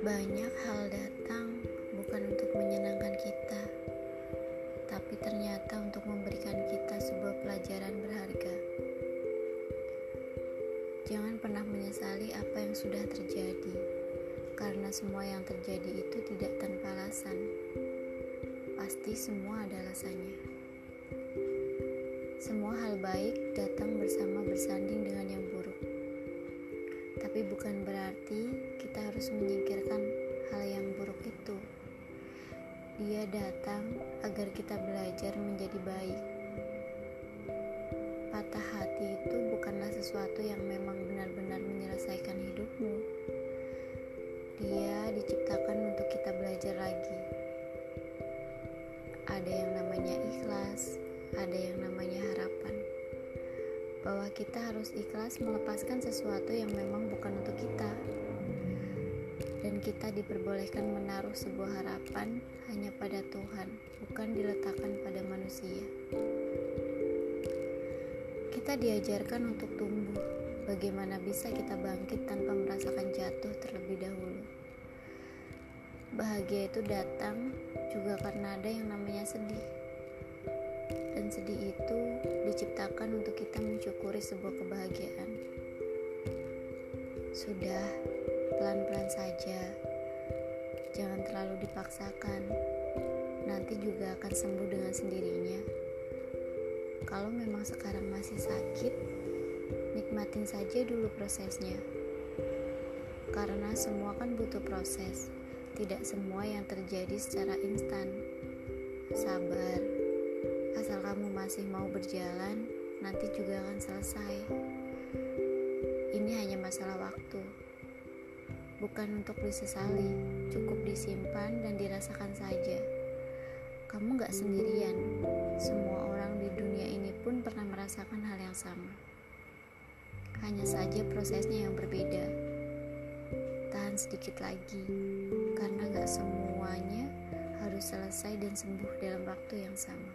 Banyak hal datang bukan untuk menyenangkan kita, tapi ternyata untuk memberikan kita sebuah pelajaran berharga. Jangan pernah menyesali apa yang sudah terjadi, karena semua yang terjadi itu tidak tanpa alasan. Pasti semua ada alasannya. Semua hal baik datang bersama bersanding dengan yang buruk tapi bukan berarti kita harus menyingkirkan hal yang buruk itu. Dia datang agar kita belajar menjadi baik. Patah hati itu bukanlah sesuatu yang memang benar-benar menyelesaikan hidupmu. Dia diciptakan untuk kita belajar lagi ada yang namanya ikhlas, ada yang namanya harapan. Bahwa kita harus ikhlas melepaskan sesuatu yang memang bukan untuk kita. Dan kita diperbolehkan menaruh sebuah harapan hanya pada Tuhan, bukan diletakkan pada manusia. Kita diajarkan untuk tumbuh, bagaimana bisa kita bangkit tanpa merasakan jatuh terlebih dahulu. Bahagia itu datang juga karena ada yang namanya sedih. Dan sedih itu Sudah, pelan-pelan saja. Jangan terlalu dipaksakan. Nanti juga akan sembuh dengan sendirinya. Kalau memang sekarang masih sakit, nikmatin saja dulu prosesnya. Karena semua kan butuh proses tidak semua yang terjadi secara instan. Sabar, asal kamu masih mau berjalan, nanti juga akan selesai. Ini hanya masalah waktu, bukan untuk disesali, cukup disimpan dan dirasakan saja. Kamu gak sendirian, semua orang di dunia ini pun pernah merasakan hal yang sama. Hanya saja prosesnya yang berbeda tahan sedikit lagi, karena gak semuanya harus selesai dan sembuh dalam waktu yang sama.